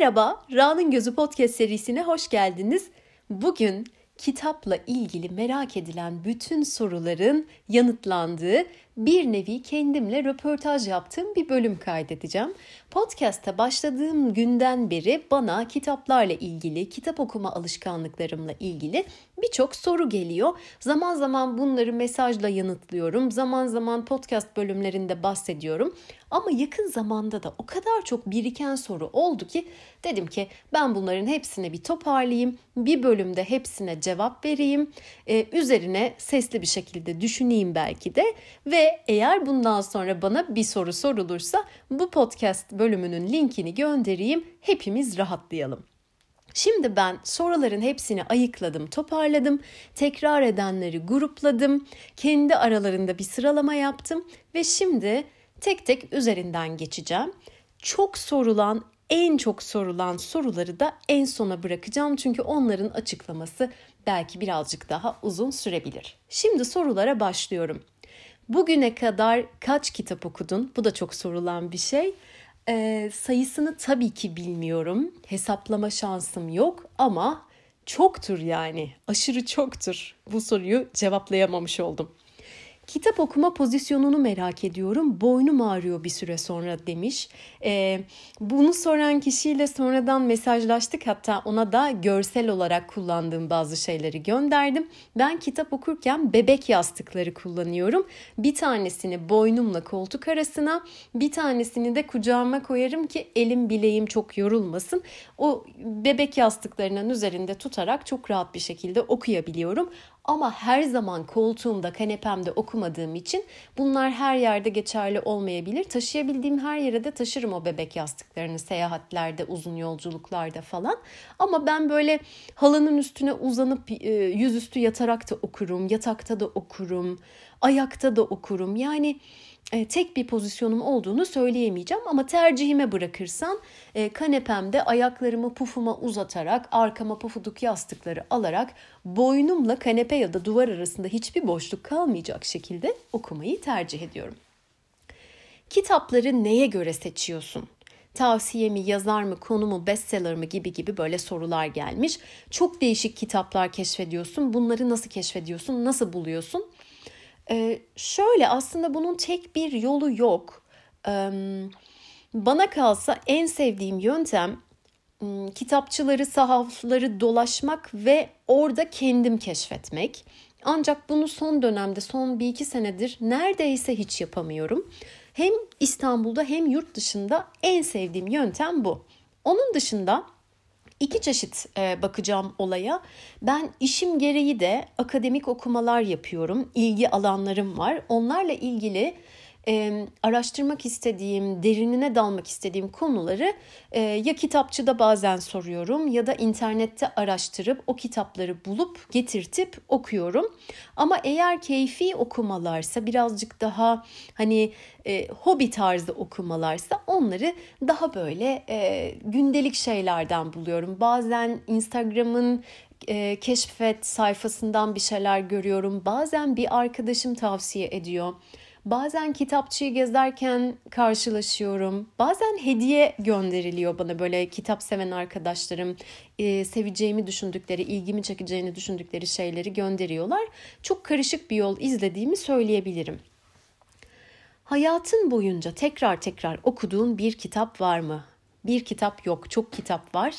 Merhaba, Ra'nın Gözü Podcast serisine hoş geldiniz. Bugün kitapla ilgili merak edilen bütün soruların yanıtlandığı bir nevi kendimle röportaj yaptığım bir bölüm kaydedeceğim. Podcast'a başladığım günden beri bana kitaplarla ilgili, kitap okuma alışkanlıklarımla ilgili birçok soru geliyor. Zaman zaman bunları mesajla yanıtlıyorum. Zaman zaman podcast bölümlerinde bahsediyorum. Ama yakın zamanda da o kadar çok biriken soru oldu ki dedim ki ben bunların hepsini bir toparlayayım. Bir bölümde hepsine cevap vereyim. Ee, üzerine sesli bir şekilde düşüneyim belki de ve eğer bundan sonra bana bir soru sorulursa bu podcast bölümünün linkini göndereyim. Hepimiz rahatlayalım. Şimdi ben soruların hepsini ayıkladım, toparladım. Tekrar edenleri grupladım. Kendi aralarında bir sıralama yaptım ve şimdi tek tek üzerinden geçeceğim. Çok sorulan, en çok sorulan soruları da en sona bırakacağım çünkü onların açıklaması belki birazcık daha uzun sürebilir. Şimdi sorulara başlıyorum. Bugüne kadar kaç kitap okudun? Bu da çok sorulan bir şey. Ee, sayısını tabii ki bilmiyorum. Hesaplama şansım yok ama çoktur yani. Aşırı çoktur. Bu soruyu cevaplayamamış oldum. Kitap okuma pozisyonunu merak ediyorum. Boynum ağrıyor bir süre sonra demiş. Ee, bunu soran kişiyle sonradan mesajlaştık. Hatta ona da görsel olarak kullandığım bazı şeyleri gönderdim. Ben kitap okurken bebek yastıkları kullanıyorum. Bir tanesini boynumla koltuk arasına, bir tanesini de kucağıma koyarım ki elim bileğim çok yorulmasın. O bebek yastıklarının üzerinde tutarak çok rahat bir şekilde okuyabiliyorum. Ama her zaman koltuğumda, kanepemde okumadığım için bunlar her yerde geçerli olmayabilir. Taşıyabildiğim her yere de taşırım o bebek yastıklarını seyahatlerde, uzun yolculuklarda falan. Ama ben böyle halının üstüne uzanıp e, yüzüstü yatarak da okurum, yatakta da okurum, ayakta da okurum. Yani tek bir pozisyonum olduğunu söyleyemeyeceğim ama tercihime bırakırsan e, kanepemde ayaklarımı pufuma uzatarak arkama pufuduk yastıkları alarak boynumla kanepe ya da duvar arasında hiçbir boşluk kalmayacak şekilde okumayı tercih ediyorum. Kitapları neye göre seçiyorsun? Tavsiye mi, yazar mı, konu mu, bestseller mi gibi gibi böyle sorular gelmiş. Çok değişik kitaplar keşfediyorsun. Bunları nasıl keşfediyorsun? Nasıl buluyorsun? Ee, şöyle aslında bunun tek bir yolu yok. Ee, bana kalsa en sevdiğim yöntem kitapçıları, sahafları dolaşmak ve orada kendim keşfetmek. Ancak bunu son dönemde, son bir iki senedir neredeyse hiç yapamıyorum. Hem İstanbul'da hem yurt dışında en sevdiğim yöntem bu. Onun dışında iki çeşit e, bakacağım olaya. Ben işim gereği de akademik okumalar yapıyorum. İlgi alanlarım var. Onlarla ilgili e, araştırmak istediğim, derinine dalmak istediğim konuları e, ya kitapçıda bazen soruyorum ya da internette araştırıp o kitapları bulup getirtip okuyorum. Ama eğer keyfi okumalarsa birazcık daha hani e, hobi tarzı okumalarsa onları daha böyle e, gündelik şeylerden buluyorum. Bazen Instagram'ın e, keşfet sayfasından bir şeyler görüyorum. Bazen bir arkadaşım tavsiye ediyor. Bazen kitapçıyı gezerken karşılaşıyorum. Bazen hediye gönderiliyor bana böyle kitap seven arkadaşlarım. E, seveceğimi düşündükleri, ilgimi çekeceğini düşündükleri şeyleri gönderiyorlar. Çok karışık bir yol izlediğimi söyleyebilirim. Hayatın boyunca tekrar tekrar okuduğun bir kitap var mı? Bir kitap yok, çok kitap var.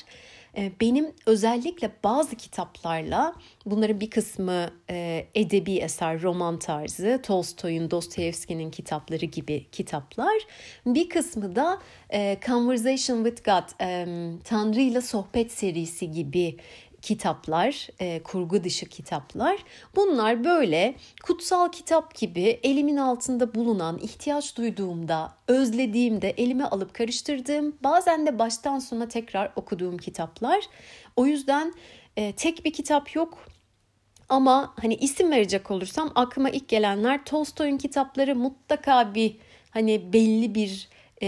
Ee, benim özellikle bazı kitaplarla bunların bir kısmı e, edebi eser, roman tarzı, Tolstoy'un, Dostoyevski'nin kitapları gibi kitaplar. Bir kısmı da e, Conversation with God, Tanrı ile Sohbet serisi gibi kitaplar, e, kurgu dışı kitaplar. Bunlar böyle kutsal kitap gibi elimin altında bulunan, ihtiyaç duyduğumda, özlediğimde elime alıp karıştırdığım, bazen de baştan sona tekrar okuduğum kitaplar. O yüzden e, tek bir kitap yok. Ama hani isim verecek olursam aklıma ilk gelenler Tolstoy'un kitapları mutlaka bir hani belli bir e,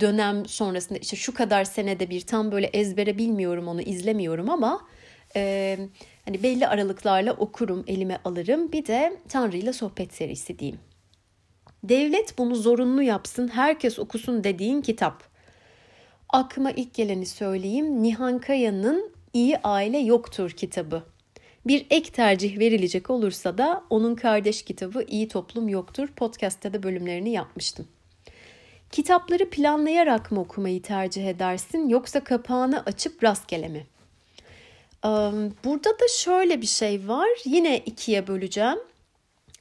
dönem sonrasında işte şu kadar senede bir tam böyle ezbere bilmiyorum onu izlemiyorum ama e, hani belli aralıklarla okurum, elime alırım. Bir de Tanrı ile sohbet serisi diyeyim. Devlet bunu zorunlu yapsın, herkes okusun dediğin kitap. aklıma ilk geleni söyleyeyim. Nihan Kaya'nın İyi Aile Yoktur kitabı. Bir ek tercih verilecek olursa da onun kardeş kitabı İyi Toplum Yoktur. Podcast'ta da bölümlerini yapmıştım. Kitapları planlayarak mı okumayı tercih edersin yoksa kapağını açıp rastgele mi? Burada da şöyle bir şey var. Yine ikiye böleceğim.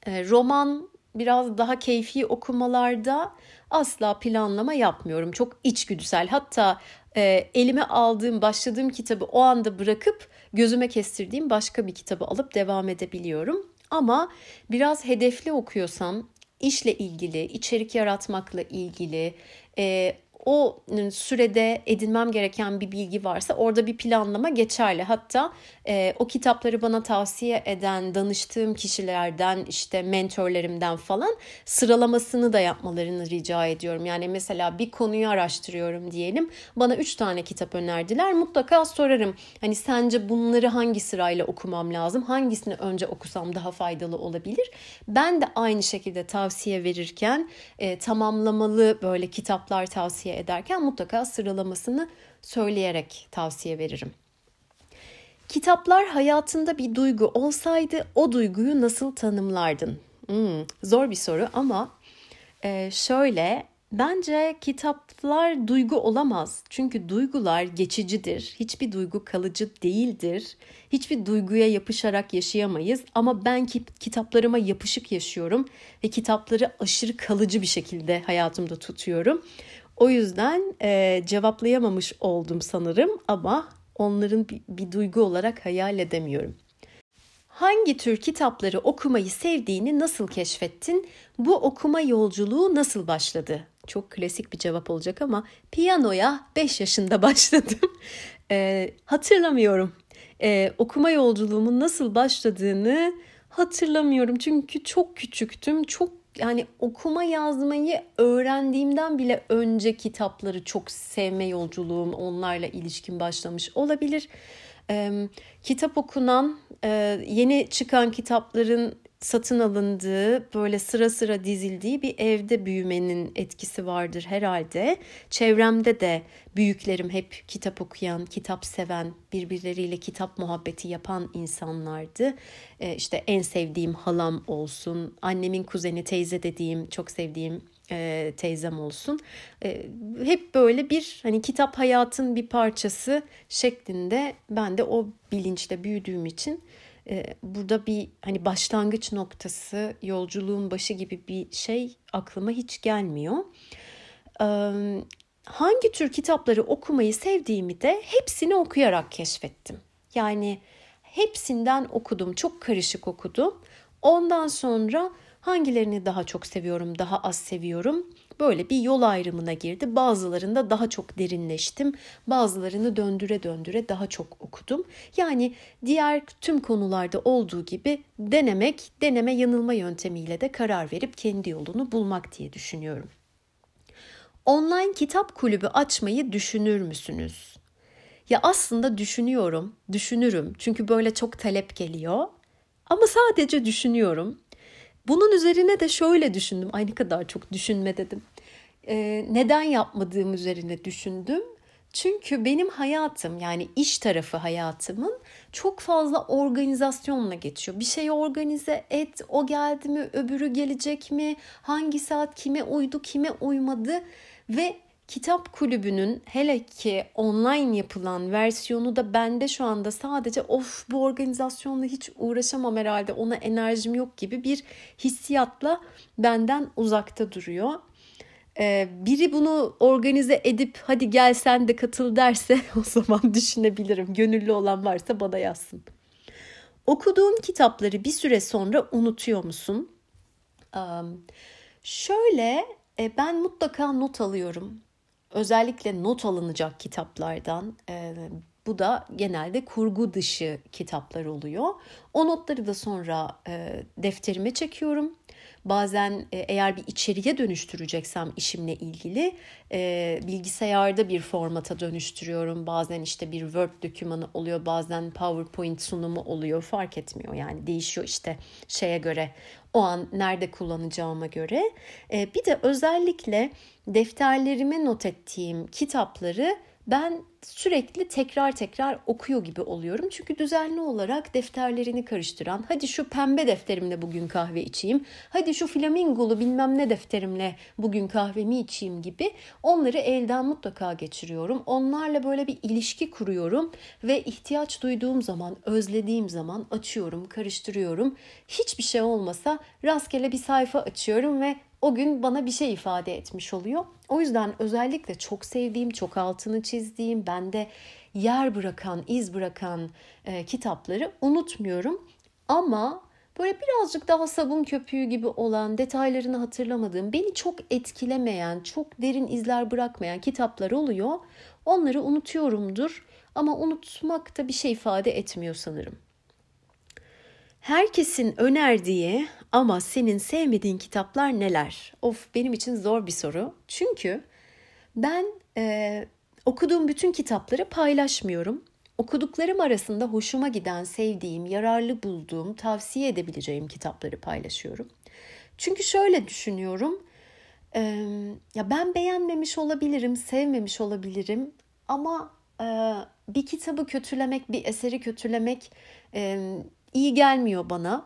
Roman biraz daha keyfi okumalarda asla planlama yapmıyorum. Çok içgüdüsel. Hatta e, elime aldığım, başladığım kitabı o anda bırakıp gözüme kestirdiğim başka bir kitabı alıp devam edebiliyorum. Ama biraz hedefli okuyorsam işle ilgili, içerik yaratmakla ilgili, e, o sürede edinmem gereken bir bilgi varsa orada bir planlama geçerli. Hatta e, o kitapları bana tavsiye eden danıştığım kişilerden işte mentorlarımdan falan sıralamasını da yapmalarını rica ediyorum. Yani mesela bir konuyu araştırıyorum diyelim. Bana üç tane kitap önerdiler. Mutlaka sorarım. Hani sence bunları hangi sırayla okumam lazım? Hangisini önce okusam daha faydalı olabilir? Ben de aynı şekilde tavsiye verirken e, tamamlamalı böyle kitaplar tavsiye ederken mutlaka sıralamasını söyleyerek tavsiye veririm. Kitaplar hayatında bir duygu olsaydı o duyguyu nasıl tanımlardın? Hmm, zor bir soru ama e, şöyle bence kitaplar duygu olamaz. Çünkü duygular geçicidir. Hiçbir duygu kalıcı değildir. Hiçbir duyguya yapışarak yaşayamayız ama ben kitaplarıma yapışık yaşıyorum ve kitapları aşırı kalıcı bir şekilde hayatımda tutuyorum. O yüzden e, cevaplayamamış oldum sanırım ama onların bir, bir duygu olarak hayal edemiyorum. Hangi tür kitapları okumayı sevdiğini nasıl keşfettin? Bu okuma yolculuğu nasıl başladı? Çok klasik bir cevap olacak ama piyanoya 5 yaşında başladım. e, hatırlamıyorum. E, okuma yolculuğumun nasıl başladığını hatırlamıyorum. Çünkü çok küçüktüm. Çok yani okuma yazmayı öğrendiğimden bile önce kitapları çok sevme yolculuğum onlarla ilişkin başlamış olabilir. Ee, kitap okunan, e, yeni çıkan kitapların satın alındığı, böyle sıra sıra dizildiği bir evde büyümenin etkisi vardır herhalde. Çevremde de büyüklerim hep kitap okuyan, kitap seven, birbirleriyle kitap muhabbeti yapan insanlardı. Ee, işte en sevdiğim halam olsun, annemin kuzeni teyze dediğim, çok sevdiğim e, teyzem olsun. E, hep böyle bir hani kitap hayatın bir parçası şeklinde ben de o bilinçle büyüdüğüm için burada bir hani başlangıç noktası, yolculuğun başı gibi bir şey aklıma hiç gelmiyor. Hangi tür kitapları okumayı sevdiğimi de hepsini okuyarak keşfettim. Yani hepsinden okudum, çok karışık okudum. Ondan sonra hangilerini daha çok seviyorum, daha az seviyorum böyle bir yol ayrımına girdi. Bazılarında daha çok derinleştim. Bazılarını döndüre döndüre daha çok okudum. Yani diğer tüm konularda olduğu gibi denemek, deneme yanılma yöntemiyle de karar verip kendi yolunu bulmak diye düşünüyorum. Online kitap kulübü açmayı düşünür müsünüz? Ya aslında düşünüyorum, düşünürüm. Çünkü böyle çok talep geliyor. Ama sadece düşünüyorum. Bunun üzerine de şöyle düşündüm. Ay ne kadar çok düşünme dedim. Ee, neden yapmadığım üzerine düşündüm. Çünkü benim hayatım yani iş tarafı hayatımın çok fazla organizasyonla geçiyor. Bir şeyi organize et, o geldi mi, öbürü gelecek mi, hangi saat kime uydu, kime uymadı ve kitap kulübünün hele ki online yapılan versiyonu da bende şu anda sadece of bu organizasyonla hiç uğraşamam herhalde ona enerjim yok gibi bir hissiyatla benden uzakta duruyor. Ee, biri bunu organize edip hadi gel sen de katıl derse o zaman düşünebilirim. Gönüllü olan varsa bana yazsın. Okuduğun kitapları bir süre sonra unutuyor musun? Şöyle e, ben mutlaka not alıyorum özellikle not alınacak kitaplardan Bu da genelde kurgu dışı kitaplar oluyor. O notları da sonra e, defterime çekiyorum. Bazen e, eğer bir içeriye dönüştüreceksem işimle ilgili e, bilgisayarda bir formata dönüştürüyorum. Bazen işte bir Word dokümanı oluyor, bazen PowerPoint sunumu oluyor. Fark etmiyor yani değişiyor işte şeye göre o an nerede kullanacağıma göre. E, bir de özellikle defterlerime not ettiğim kitapları ben sürekli tekrar tekrar okuyor gibi oluyorum. Çünkü düzenli olarak defterlerini karıştıran, hadi şu pembe defterimle bugün kahve içeyim, hadi şu flamingolu bilmem ne defterimle bugün kahvemi içeyim gibi onları elden mutlaka geçiriyorum. Onlarla böyle bir ilişki kuruyorum ve ihtiyaç duyduğum zaman, özlediğim zaman açıyorum, karıştırıyorum. Hiçbir şey olmasa rastgele bir sayfa açıyorum ve o gün bana bir şey ifade etmiş oluyor. O yüzden özellikle çok sevdiğim, çok altını çizdiğim, bende yer bırakan, iz bırakan e, kitapları unutmuyorum. Ama böyle birazcık daha sabun köpüğü gibi olan, detaylarını hatırlamadığım, beni çok etkilemeyen, çok derin izler bırakmayan kitaplar oluyor. Onları unutuyorumdur ama unutmak da bir şey ifade etmiyor sanırım. Herkesin önerdiği ama senin sevmediğin kitaplar neler? Of benim için zor bir soru. Çünkü ben e, okuduğum bütün kitapları paylaşmıyorum. Okuduklarım arasında hoşuma giden, sevdiğim, yararlı bulduğum, tavsiye edebileceğim kitapları paylaşıyorum. Çünkü şöyle düşünüyorum. E, ya ben beğenmemiş olabilirim, sevmemiş olabilirim ama e, bir kitabı kötülemek, bir eseri kötülemek e, iyi gelmiyor bana.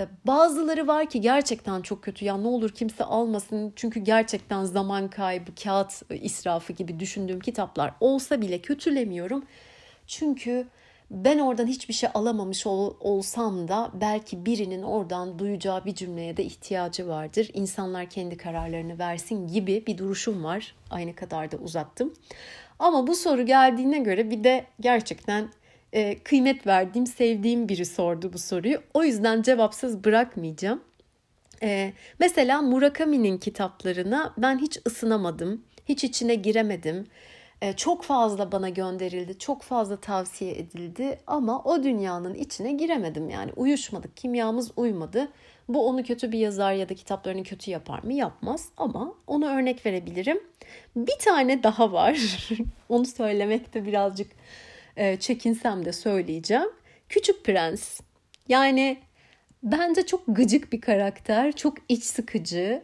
E, bazıları var ki gerçekten çok kötü ya ne olur kimse almasın çünkü gerçekten zaman kaybı, kağıt israfı gibi düşündüğüm kitaplar olsa bile kötülemiyorum. Çünkü ben oradan hiçbir şey alamamış ol, olsam da belki birinin oradan duyacağı bir cümleye de ihtiyacı vardır. İnsanlar kendi kararlarını versin gibi bir duruşum var. Aynı kadar da uzattım. Ama bu soru geldiğine göre bir de gerçekten e, kıymet verdiğim, sevdiğim biri sordu bu soruyu. O yüzden cevapsız bırakmayacağım. E, mesela Murakami'nin kitaplarına ben hiç ısınamadım, hiç içine giremedim. E, çok fazla bana gönderildi, çok fazla tavsiye edildi ama o dünyanın içine giremedim yani uyuşmadık, kimyamız uymadı. Bu onu kötü bir yazar ya da kitaplarını kötü yapar mı? Yapmaz ama onu örnek verebilirim. Bir tane daha var. onu söylemekte birazcık e, çekinsem de söyleyeceğim. Küçük Prens. Yani bence çok gıcık bir karakter, çok iç sıkıcı.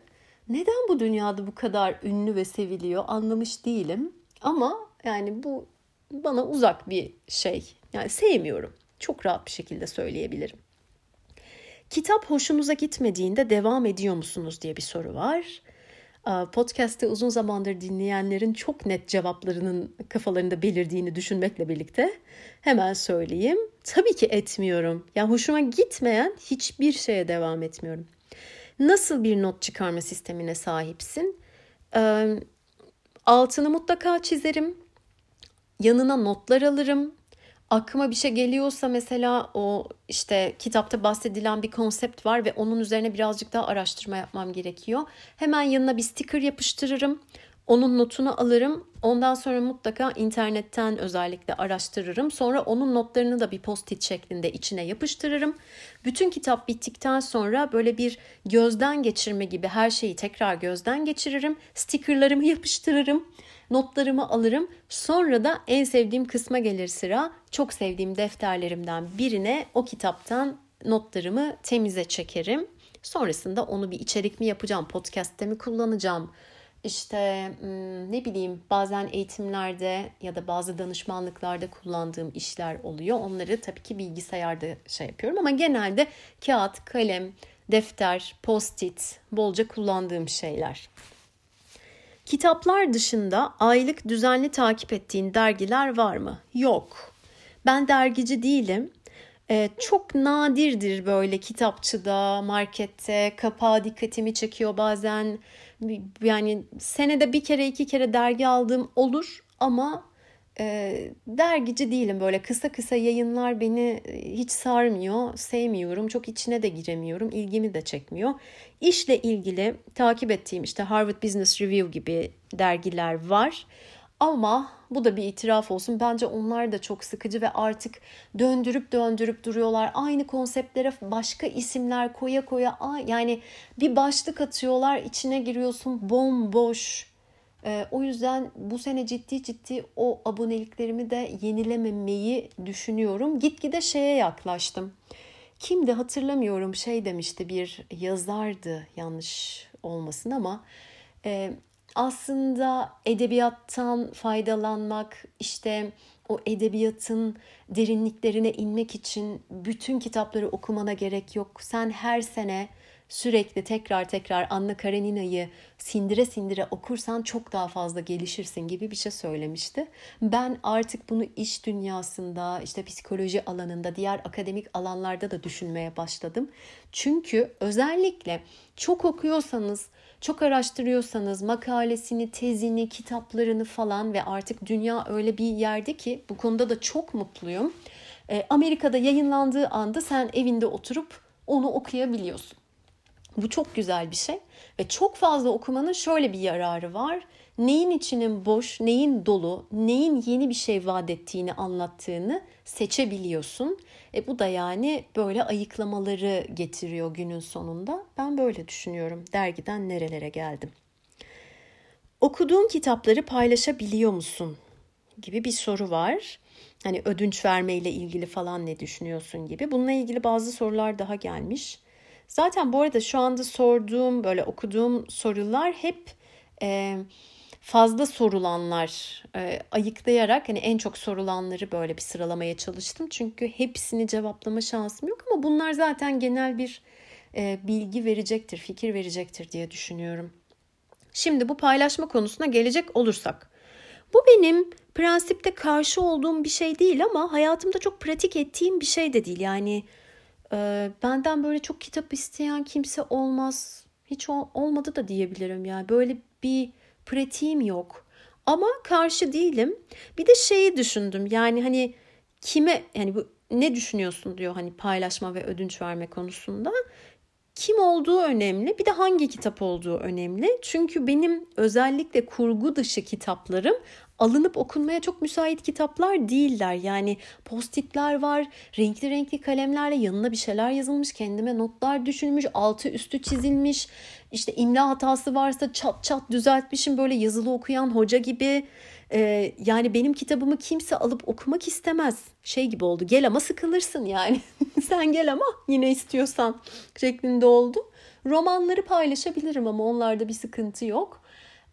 Neden bu dünyada bu kadar ünlü ve seviliyor anlamış değilim. Ama yani bu bana uzak bir şey. Yani sevmiyorum. Çok rahat bir şekilde söyleyebilirim. Kitap hoşunuza gitmediğinde devam ediyor musunuz diye bir soru var. Podcast'te uzun zamandır dinleyenlerin çok net cevaplarının kafalarında belirdiğini düşünmekle birlikte hemen söyleyeyim. Tabii ki etmiyorum. Yani hoşuma gitmeyen hiçbir şeye devam etmiyorum. Nasıl bir not çıkarma sistemine sahipsin? Altını mutlaka çizerim. Yanına notlar alırım aklıma bir şey geliyorsa mesela o işte kitapta bahsedilen bir konsept var ve onun üzerine birazcık daha araştırma yapmam gerekiyor. Hemen yanına bir sticker yapıştırırım. Onun notunu alırım. Ondan sonra mutlaka internetten özellikle araştırırım. Sonra onun notlarını da bir post-it şeklinde içine yapıştırırım. Bütün kitap bittikten sonra böyle bir gözden geçirme gibi her şeyi tekrar gözden geçiririm. Stickerlarımı yapıştırırım notlarımı alırım. Sonra da en sevdiğim kısma gelir sıra. Çok sevdiğim defterlerimden birine o kitaptan notlarımı temize çekerim. Sonrasında onu bir içerik mi yapacağım, podcast'te mi kullanacağım? İşte hmm, ne bileyim bazen eğitimlerde ya da bazı danışmanlıklarda kullandığım işler oluyor. Onları tabii ki bilgisayarda şey yapıyorum ama genelde kağıt, kalem, defter, post-it bolca kullandığım şeyler. Kitaplar dışında aylık düzenli takip ettiğin dergiler var mı? Yok. Ben dergici değilim. Ee, çok nadirdir böyle kitapçıda, markette kapağı dikkatimi çekiyor bazen. Yani senede bir kere iki kere dergi aldığım olur ama e, dergici değilim böyle kısa kısa yayınlar beni e, hiç sarmıyor, sevmiyorum, çok içine de giremiyorum, ilgimi de çekmiyor. İşle ilgili takip ettiğim işte Harvard Business Review gibi dergiler var. Ama bu da bir itiraf olsun. Bence onlar da çok sıkıcı ve artık döndürüp döndürüp duruyorlar. Aynı konseptlere başka isimler koya koya yani bir başlık atıyorlar içine giriyorsun bomboş. Ee, o yüzden bu sene ciddi ciddi o aboneliklerimi de yenilememeyi düşünüyorum. Gitgide şeye yaklaştım. Kimdi hatırlamıyorum şey demişti bir yazardı yanlış olmasın ama e, aslında edebiyattan faydalanmak, işte o edebiyatın derinliklerine inmek için bütün kitapları okumana gerek yok. Sen her sene sürekli tekrar tekrar Anna Karenina'yı sindire sindire okursan çok daha fazla gelişirsin gibi bir şey söylemişti. Ben artık bunu iş dünyasında, işte psikoloji alanında, diğer akademik alanlarda da düşünmeye başladım. Çünkü özellikle çok okuyorsanız, çok araştırıyorsanız makalesini, tezini, kitaplarını falan ve artık dünya öyle bir yerde ki bu konuda da çok mutluyum. E, Amerika'da yayınlandığı anda sen evinde oturup onu okuyabiliyorsun. Bu çok güzel bir şey ve çok fazla okumanın şöyle bir yararı var. Neyin içinin boş, neyin dolu, neyin yeni bir şey vaat ettiğini anlattığını seçebiliyorsun. E bu da yani böyle ayıklamaları getiriyor günün sonunda. Ben böyle düşünüyorum. Dergiden nerelere geldim. Okuduğun kitapları paylaşabiliyor musun? gibi bir soru var. Hani ödünç vermeyle ilgili falan ne düşünüyorsun gibi. Bununla ilgili bazı sorular daha gelmiş. Zaten bu arada şu anda sorduğum böyle okuduğum sorular hep e, fazla sorulanlar e, ayıklayarak hani en çok sorulanları böyle bir sıralamaya çalıştım. Çünkü hepsini cevaplama şansım yok ama bunlar zaten genel bir e, bilgi verecektir, fikir verecektir diye düşünüyorum. Şimdi bu paylaşma konusuna gelecek olursak. Bu benim prensipte karşı olduğum bir şey değil ama hayatımda çok pratik ettiğim bir şey de değil. Yani e, benden böyle çok kitap isteyen kimse olmaz. Hiç ol, olmadı da diyebilirim yani. Böyle bir pratiğim yok. Ama karşı değilim. Bir de şeyi düşündüm. Yani hani kime yani bu ne düşünüyorsun diyor hani paylaşma ve ödünç verme konusunda. Kim olduğu önemli. Bir de hangi kitap olduğu önemli. Çünkü benim özellikle kurgu dışı kitaplarım alınıp okunmaya çok müsait kitaplar değiller. Yani postitler var, renkli renkli kalemlerle yanına bir şeyler yazılmış, kendime notlar düşünmüş, altı üstü çizilmiş. İşte imla hatası varsa çat çat düzeltmişim böyle yazılı okuyan hoca gibi. Ee, yani benim kitabımı kimse alıp okumak istemez. Şey gibi oldu gel ama sıkılırsın yani. Sen gel ama yine istiyorsan şeklinde oldu. Romanları paylaşabilirim ama onlarda bir sıkıntı yok.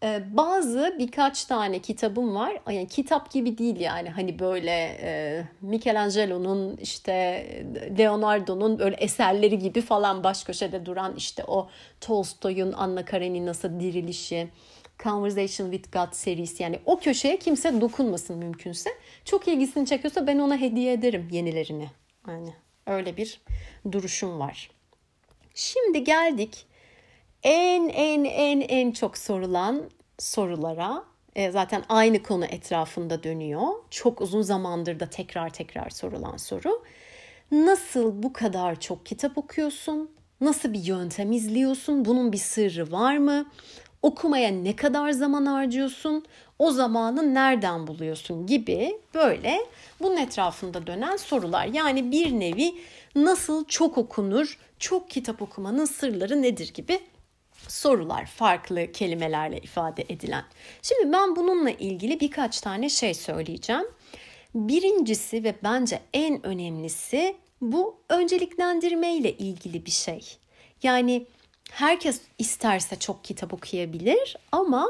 Ee, bazı birkaç tane kitabım var. Yani kitap gibi değil yani hani böyle e, Michelangelo'nun işte Leonardo'nun böyle eserleri gibi falan baş köşede duran işte o Tolstoy'un Anna Karenina'sı dirilişi, Conversation with God serisi yani o köşeye kimse dokunmasın mümkünse. Çok ilgisini çekiyorsa ben ona hediye ederim yenilerini. Yani öyle bir duruşum var. Şimdi geldik en en en en çok sorulan sorulara e, zaten aynı konu etrafında dönüyor. Çok uzun zamandır da tekrar tekrar sorulan soru. Nasıl bu kadar çok kitap okuyorsun? Nasıl bir yöntem izliyorsun? Bunun bir sırrı var mı? Okumaya ne kadar zaman harcıyorsun? O zamanı nereden buluyorsun gibi böyle bunun etrafında dönen sorular. Yani bir nevi nasıl çok okunur, çok kitap okumanın sırları nedir gibi sorular farklı kelimelerle ifade edilen. Şimdi ben bununla ilgili birkaç tane şey söyleyeceğim. Birincisi ve bence en önemlisi bu önceliklendirme ile ilgili bir şey. Yani herkes isterse çok kitap okuyabilir ama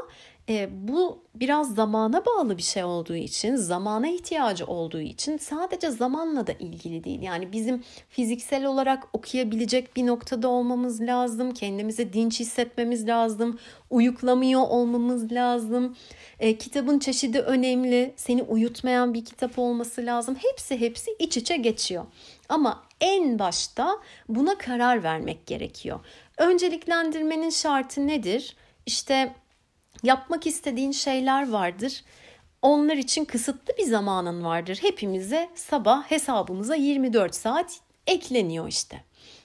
e, bu biraz zamana bağlı bir şey olduğu için, zamana ihtiyacı olduğu için sadece zamanla da ilgili değil. Yani bizim fiziksel olarak okuyabilecek bir noktada olmamız lazım, kendimizi dinç hissetmemiz lazım, uyuklamıyor olmamız lazım. E, kitabın çeşidi önemli, seni uyutmayan bir kitap olması lazım. Hepsi hepsi iç içe geçiyor. Ama en başta buna karar vermek gerekiyor. Önceliklendirmenin şartı nedir? İşte yapmak istediğin şeyler vardır. Onlar için kısıtlı bir zamanın vardır. Hepimize sabah hesabımıza 24 saat ekleniyor işte.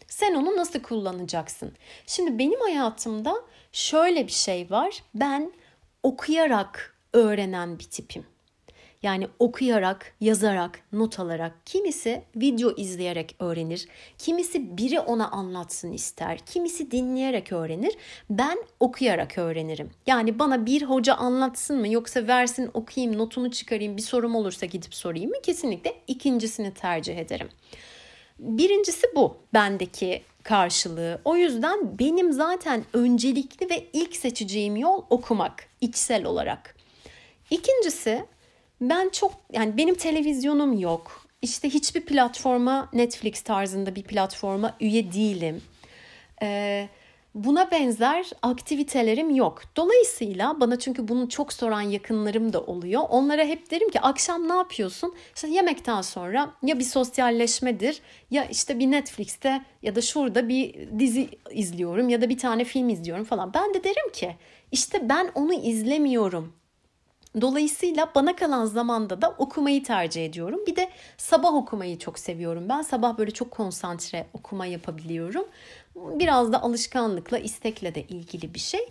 Sen onu nasıl kullanacaksın? Şimdi benim hayatımda şöyle bir şey var. Ben okuyarak öğrenen bir tipim. Yani okuyarak, yazarak, not alarak, kimisi video izleyerek öğrenir, kimisi biri ona anlatsın ister, kimisi dinleyerek öğrenir. Ben okuyarak öğrenirim. Yani bana bir hoca anlatsın mı yoksa versin okuyayım, notunu çıkarayım, bir sorum olursa gidip sorayım mı? Kesinlikle ikincisini tercih ederim. Birincisi bu bendeki karşılığı. O yüzden benim zaten öncelikli ve ilk seçeceğim yol okumak içsel olarak. İkincisi ben çok yani benim televizyonum yok. İşte hiçbir platforma Netflix tarzında bir platforma üye değilim. Ee, buna benzer aktivitelerim yok. Dolayısıyla bana çünkü bunu çok soran yakınlarım da oluyor. Onlara hep derim ki akşam ne yapıyorsun? İşte yemekten sonra ya bir sosyalleşmedir ya işte bir Netflix'te ya da şurada bir dizi izliyorum ya da bir tane film izliyorum falan. Ben de derim ki işte ben onu izlemiyorum. Dolayısıyla bana kalan zamanda da okumayı tercih ediyorum. Bir de sabah okumayı çok seviyorum. Ben sabah böyle çok konsantre okuma yapabiliyorum. Biraz da alışkanlıkla, istekle de ilgili bir şey.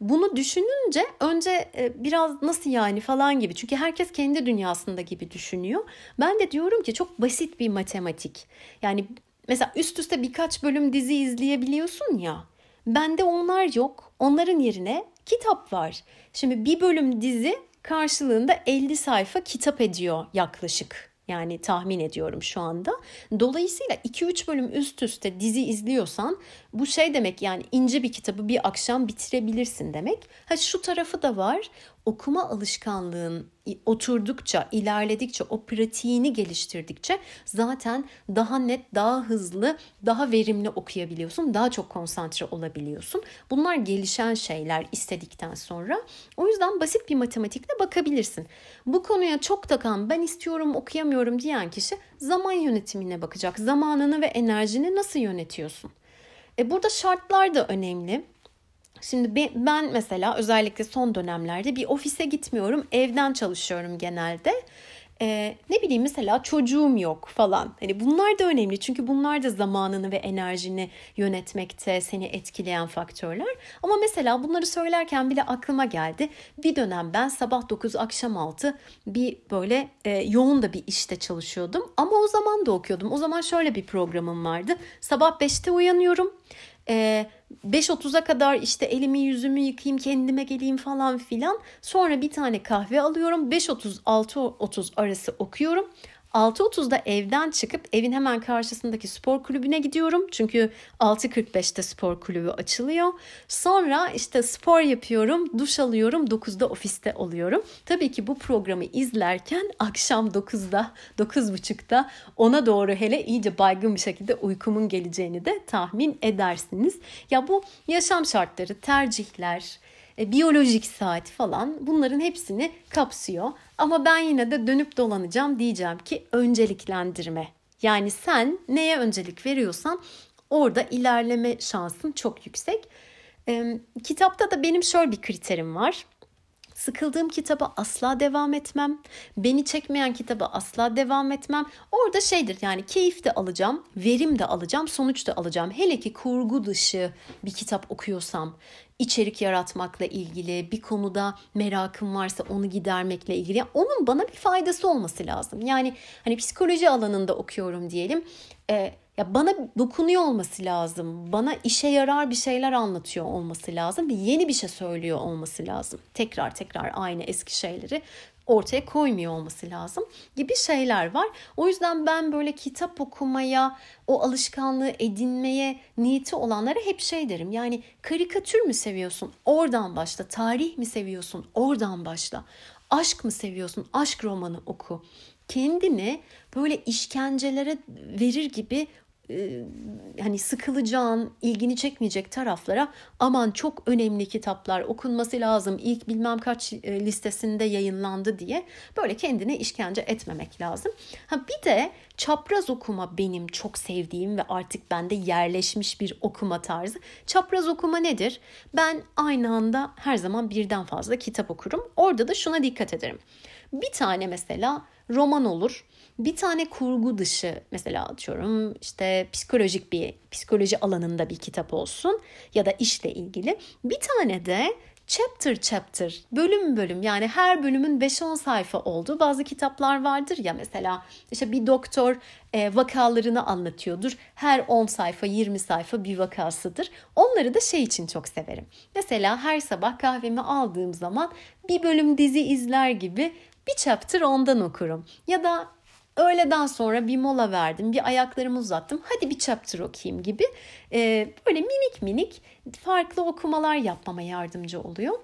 Bunu düşününce önce biraz nasıl yani falan gibi. Çünkü herkes kendi dünyasında gibi düşünüyor. Ben de diyorum ki çok basit bir matematik. Yani mesela üst üste birkaç bölüm dizi izleyebiliyorsun ya. Bende onlar yok. Onların yerine kitap var. Şimdi bir bölüm dizi karşılığında 50 sayfa kitap ediyor yaklaşık. Yani tahmin ediyorum şu anda. Dolayısıyla 2-3 bölüm üst üste dizi izliyorsan bu şey demek yani ince bir kitabı bir akşam bitirebilirsin demek. Ha şu tarafı da var. Okuma alışkanlığın oturdukça, ilerledikçe, o pratiğini geliştirdikçe zaten daha net, daha hızlı, daha verimli okuyabiliyorsun. Daha çok konsantre olabiliyorsun. Bunlar gelişen şeyler istedikten sonra. O yüzden basit bir matematikle bakabilirsin. Bu konuya çok takan, ben istiyorum, okuyamıyorum diyen kişi zaman yönetimine bakacak. Zamanını ve enerjini nasıl yönetiyorsun? E burada şartlar da önemli. Şimdi ben mesela özellikle son dönemlerde bir ofise gitmiyorum. Evden çalışıyorum genelde. Ee, ne bileyim mesela çocuğum yok falan. Hani bunlar da önemli çünkü bunlar da zamanını ve enerjini yönetmekte seni etkileyen faktörler. Ama mesela bunları söylerken bile aklıma geldi. Bir dönem ben sabah 9 akşam 6 bir böyle e, yoğun da bir işte çalışıyordum. Ama o zaman da okuyordum. O zaman şöyle bir programım vardı. Sabah 5'te uyanıyorum. E, 5.30'a kadar işte elimi yüzümü yıkayayım kendime geleyim falan filan. Sonra bir tane kahve alıyorum. 5.30-6.30 arası okuyorum. 6.30'da evden çıkıp evin hemen karşısındaki spor kulübüne gidiyorum. Çünkü 6.45'te spor kulübü açılıyor. Sonra işte spor yapıyorum, duş alıyorum, 9'da ofiste oluyorum. Tabii ki bu programı izlerken akşam 9'da, 9.30'da ona doğru hele iyice baygın bir şekilde uykumun geleceğini de tahmin edersiniz. Ya bu yaşam şartları, tercihler, e, biyolojik saat falan bunların hepsini kapsıyor. Ama ben yine de dönüp dolanacağım diyeceğim ki önceliklendirme. Yani sen neye öncelik veriyorsan orada ilerleme şansın çok yüksek. Kitapta da benim şöyle bir kriterim var. Sıkıldığım kitaba asla devam etmem. Beni çekmeyen kitaba asla devam etmem. Orada şeydir yani keyif de alacağım, verim de alacağım, sonuç da alacağım. Hele ki kurgu dışı bir kitap okuyorsam, içerik yaratmakla ilgili, bir konuda merakım varsa onu gidermekle ilgili. Onun bana bir faydası olması lazım. Yani hani psikoloji alanında okuyorum diyelim. E, ya bana dokunuyor olması lazım. Bana işe yarar bir şeyler anlatıyor olması lazım ve yeni bir şey söylüyor olması lazım. Tekrar tekrar aynı eski şeyleri ortaya koymuyor olması lazım gibi şeyler var. O yüzden ben böyle kitap okumaya, o alışkanlığı edinmeye niyeti olanlara hep şey derim. Yani karikatür mü seviyorsun? Oradan başla. Tarih mi seviyorsun? Oradan başla. Aşk mı seviyorsun? Aşk romanı oku. Kendini böyle işkencelere verir gibi e, hani sıkılacağın, ilgini çekmeyecek taraflara aman çok önemli kitaplar okunması lazım. İlk bilmem kaç e, listesinde yayınlandı diye böyle kendine işkence etmemek lazım. Ha bir de çapraz okuma benim çok sevdiğim ve artık bende yerleşmiş bir okuma tarzı. Çapraz okuma nedir? Ben aynı anda her zaman birden fazla kitap okurum. Orada da şuna dikkat ederim. Bir tane mesela roman olur bir tane kurgu dışı mesela atıyorum işte psikolojik bir psikoloji alanında bir kitap olsun ya da işle ilgili. Bir tane de chapter chapter, bölüm bölüm yani her bölümün 5-10 sayfa olduğu bazı kitaplar vardır ya mesela işte bir doktor e, vakalarını anlatıyordur. Her 10 sayfa 20 sayfa bir vakasıdır. Onları da şey için çok severim. Mesela her sabah kahvemi aldığım zaman bir bölüm dizi izler gibi bir chapter ondan okurum. Ya da öğleden sonra bir mola verdim, bir ayaklarımı uzattım. Hadi bir chapter okuyayım gibi. Ee, böyle minik minik farklı okumalar yapmama yardımcı oluyor.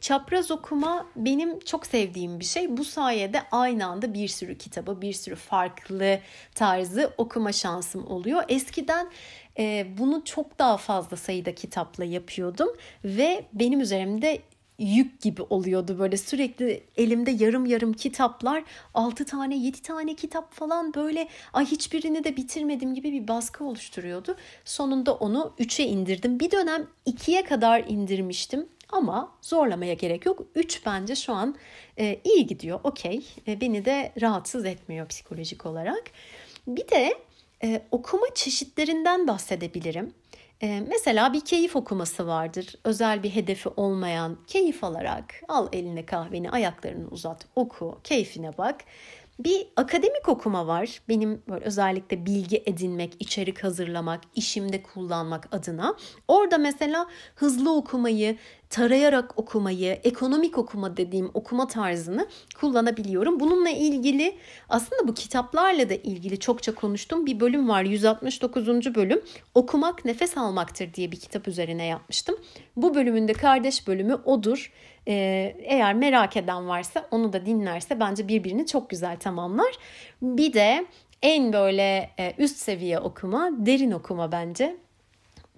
Çapraz okuma benim çok sevdiğim bir şey. Bu sayede aynı anda bir sürü kitabı, bir sürü farklı tarzı okuma şansım oluyor. Eskiden e, bunu çok daha fazla sayıda kitapla yapıyordum ve benim üzerimde yük gibi oluyordu böyle sürekli elimde yarım yarım kitaplar 6 tane 7 tane kitap falan böyle ay hiçbirini de bitirmedim gibi bir baskı oluşturuyordu. Sonunda onu 3'e indirdim. Bir dönem 2'ye kadar indirmiştim ama zorlamaya gerek yok. 3 bence şu an e, iyi gidiyor. Okey. E, beni de rahatsız etmiyor psikolojik olarak. Bir de e, okuma çeşitlerinden bahsedebilirim. Ee, mesela bir keyif okuması vardır. Özel bir hedefi olmayan, keyif alarak al eline kahveni, ayaklarını uzat, oku, keyfine bak. Bir akademik okuma var. Benim böyle özellikle bilgi edinmek, içerik hazırlamak, işimde kullanmak adına. Orada mesela hızlı okumayı, tarayarak okumayı, ekonomik okuma dediğim okuma tarzını kullanabiliyorum. Bununla ilgili aslında bu kitaplarla da ilgili çokça konuştum. Bir bölüm var 169. bölüm Okumak Nefes Almaktır diye bir kitap üzerine yapmıştım. Bu bölümünde kardeş bölümü odur. Ee, eğer merak eden varsa onu da dinlerse bence birbirini çok güzel tamamlar. Bir de en böyle e, üst seviye okuma, derin okuma bence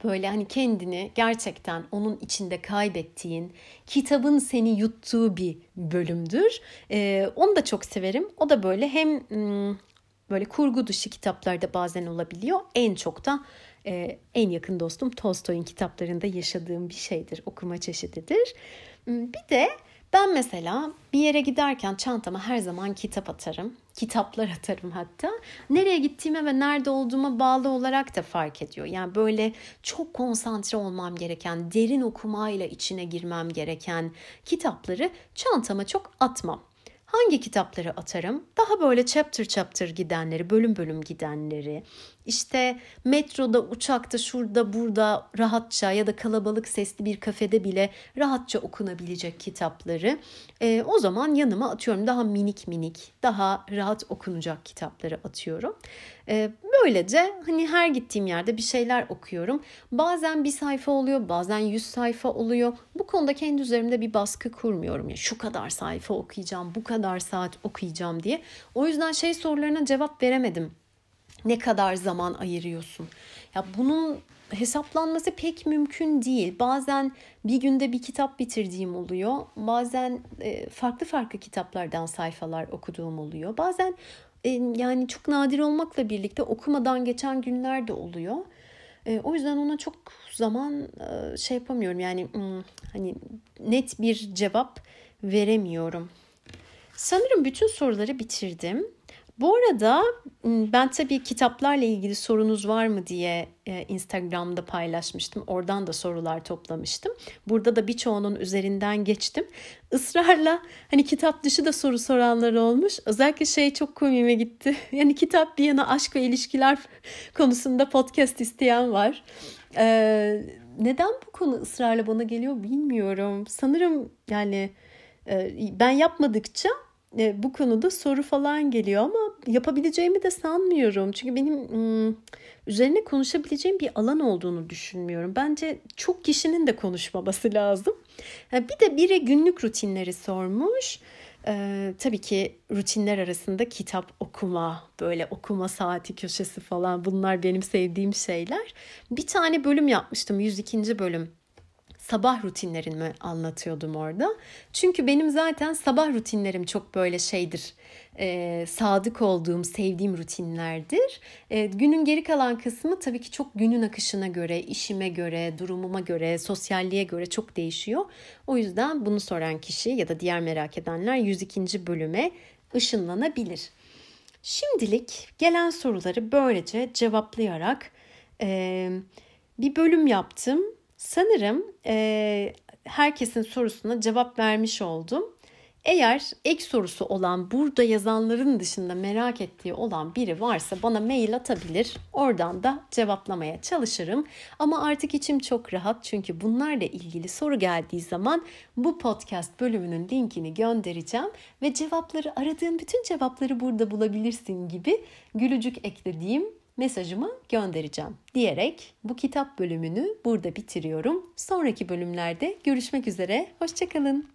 böyle hani kendini gerçekten onun içinde kaybettiğin, kitabın seni yuttuğu bir bölümdür. Ee, onu da çok severim. O da böyle hem böyle kurgu dışı kitaplarda bazen olabiliyor. En çok da e, en yakın dostum Tolstoy'un kitaplarında yaşadığım bir şeydir, okuma çeşididir. Bir de ben mesela bir yere giderken çantama her zaman kitap atarım. Kitaplar atarım hatta. Nereye gittiğime ve nerede olduğuma bağlı olarak da fark ediyor. Yani böyle çok konsantre olmam gereken, derin okumayla içine girmem gereken kitapları çantama çok atmam. Hangi kitapları atarım? Daha böyle chapter chapter gidenleri, bölüm bölüm gidenleri, işte metroda, uçakta, şurada, burada rahatça ya da kalabalık sesli bir kafede bile rahatça okunabilecek kitapları e, o zaman yanıma atıyorum. Daha minik minik, daha rahat okunacak kitapları atıyorum. E, böylece hani her gittiğim yerde bir şeyler okuyorum. Bazen bir sayfa oluyor, bazen yüz sayfa oluyor. Bu konuda kendi üzerimde bir baskı kurmuyorum. Ya şu kadar sayfa okuyacağım, bu kadar saat okuyacağım diye. O yüzden şey sorularına cevap veremedim ne kadar zaman ayırıyorsun? Ya bunun hesaplanması pek mümkün değil. Bazen bir günde bir kitap bitirdiğim oluyor. Bazen e, farklı farklı kitaplardan sayfalar okuduğum oluyor. Bazen e, yani çok nadir olmakla birlikte okumadan geçen günler de oluyor. E, o yüzden ona çok zaman şey yapamıyorum. Yani hmm, hani net bir cevap veremiyorum. Sanırım bütün soruları bitirdim. Bu arada ben tabii kitaplarla ilgili sorunuz var mı diye e, Instagram'da paylaşmıştım. Oradan da sorular toplamıştım. Burada da birçoğunun üzerinden geçtim. Israrla hani kitap dışı da soru soranlar olmuş. Özellikle şey çok komiğime gitti. Yani kitap bir yana aşk ve ilişkiler konusunda podcast isteyen var. Ee, neden bu konu ısrarla bana geliyor bilmiyorum. Sanırım yani ben yapmadıkça e, bu konuda soru falan geliyor ama yapabileceğimi de sanmıyorum. Çünkü benim üzerine konuşabileceğim bir alan olduğunu düşünmüyorum. Bence çok kişinin de konuşmaması lazım. Bir de biri günlük rutinleri sormuş. Ee, tabii ki rutinler arasında kitap okuma, böyle okuma saati köşesi falan bunlar benim sevdiğim şeyler. Bir tane bölüm yapmıştım, 102. bölüm sabah rutinlerimi anlatıyordum orada. Çünkü benim zaten sabah rutinlerim çok böyle şeydir. E, sadık olduğum, sevdiğim rutinlerdir. E, günün geri kalan kısmı tabii ki çok günün akışına göre, işime göre, durumuma göre, sosyalliğe göre çok değişiyor. O yüzden bunu soran kişi ya da diğer merak edenler 102. bölüme ışınlanabilir. Şimdilik gelen soruları böylece cevaplayarak e, bir bölüm yaptım Sanırım e, herkesin sorusuna cevap vermiş oldum. Eğer ek sorusu olan burada yazanların dışında merak ettiği olan biri varsa bana mail atabilir. Oradan da cevaplamaya çalışırım. Ama artık içim çok rahat çünkü bunlarla ilgili soru geldiği zaman bu podcast bölümünün linkini göndereceğim ve cevapları aradığın bütün cevapları burada bulabilirsin gibi gülücük eklediğim mesajımı göndereceğim diyerek bu kitap bölümünü burada bitiriyorum. Sonraki bölümlerde görüşmek üzere. Hoşçakalın.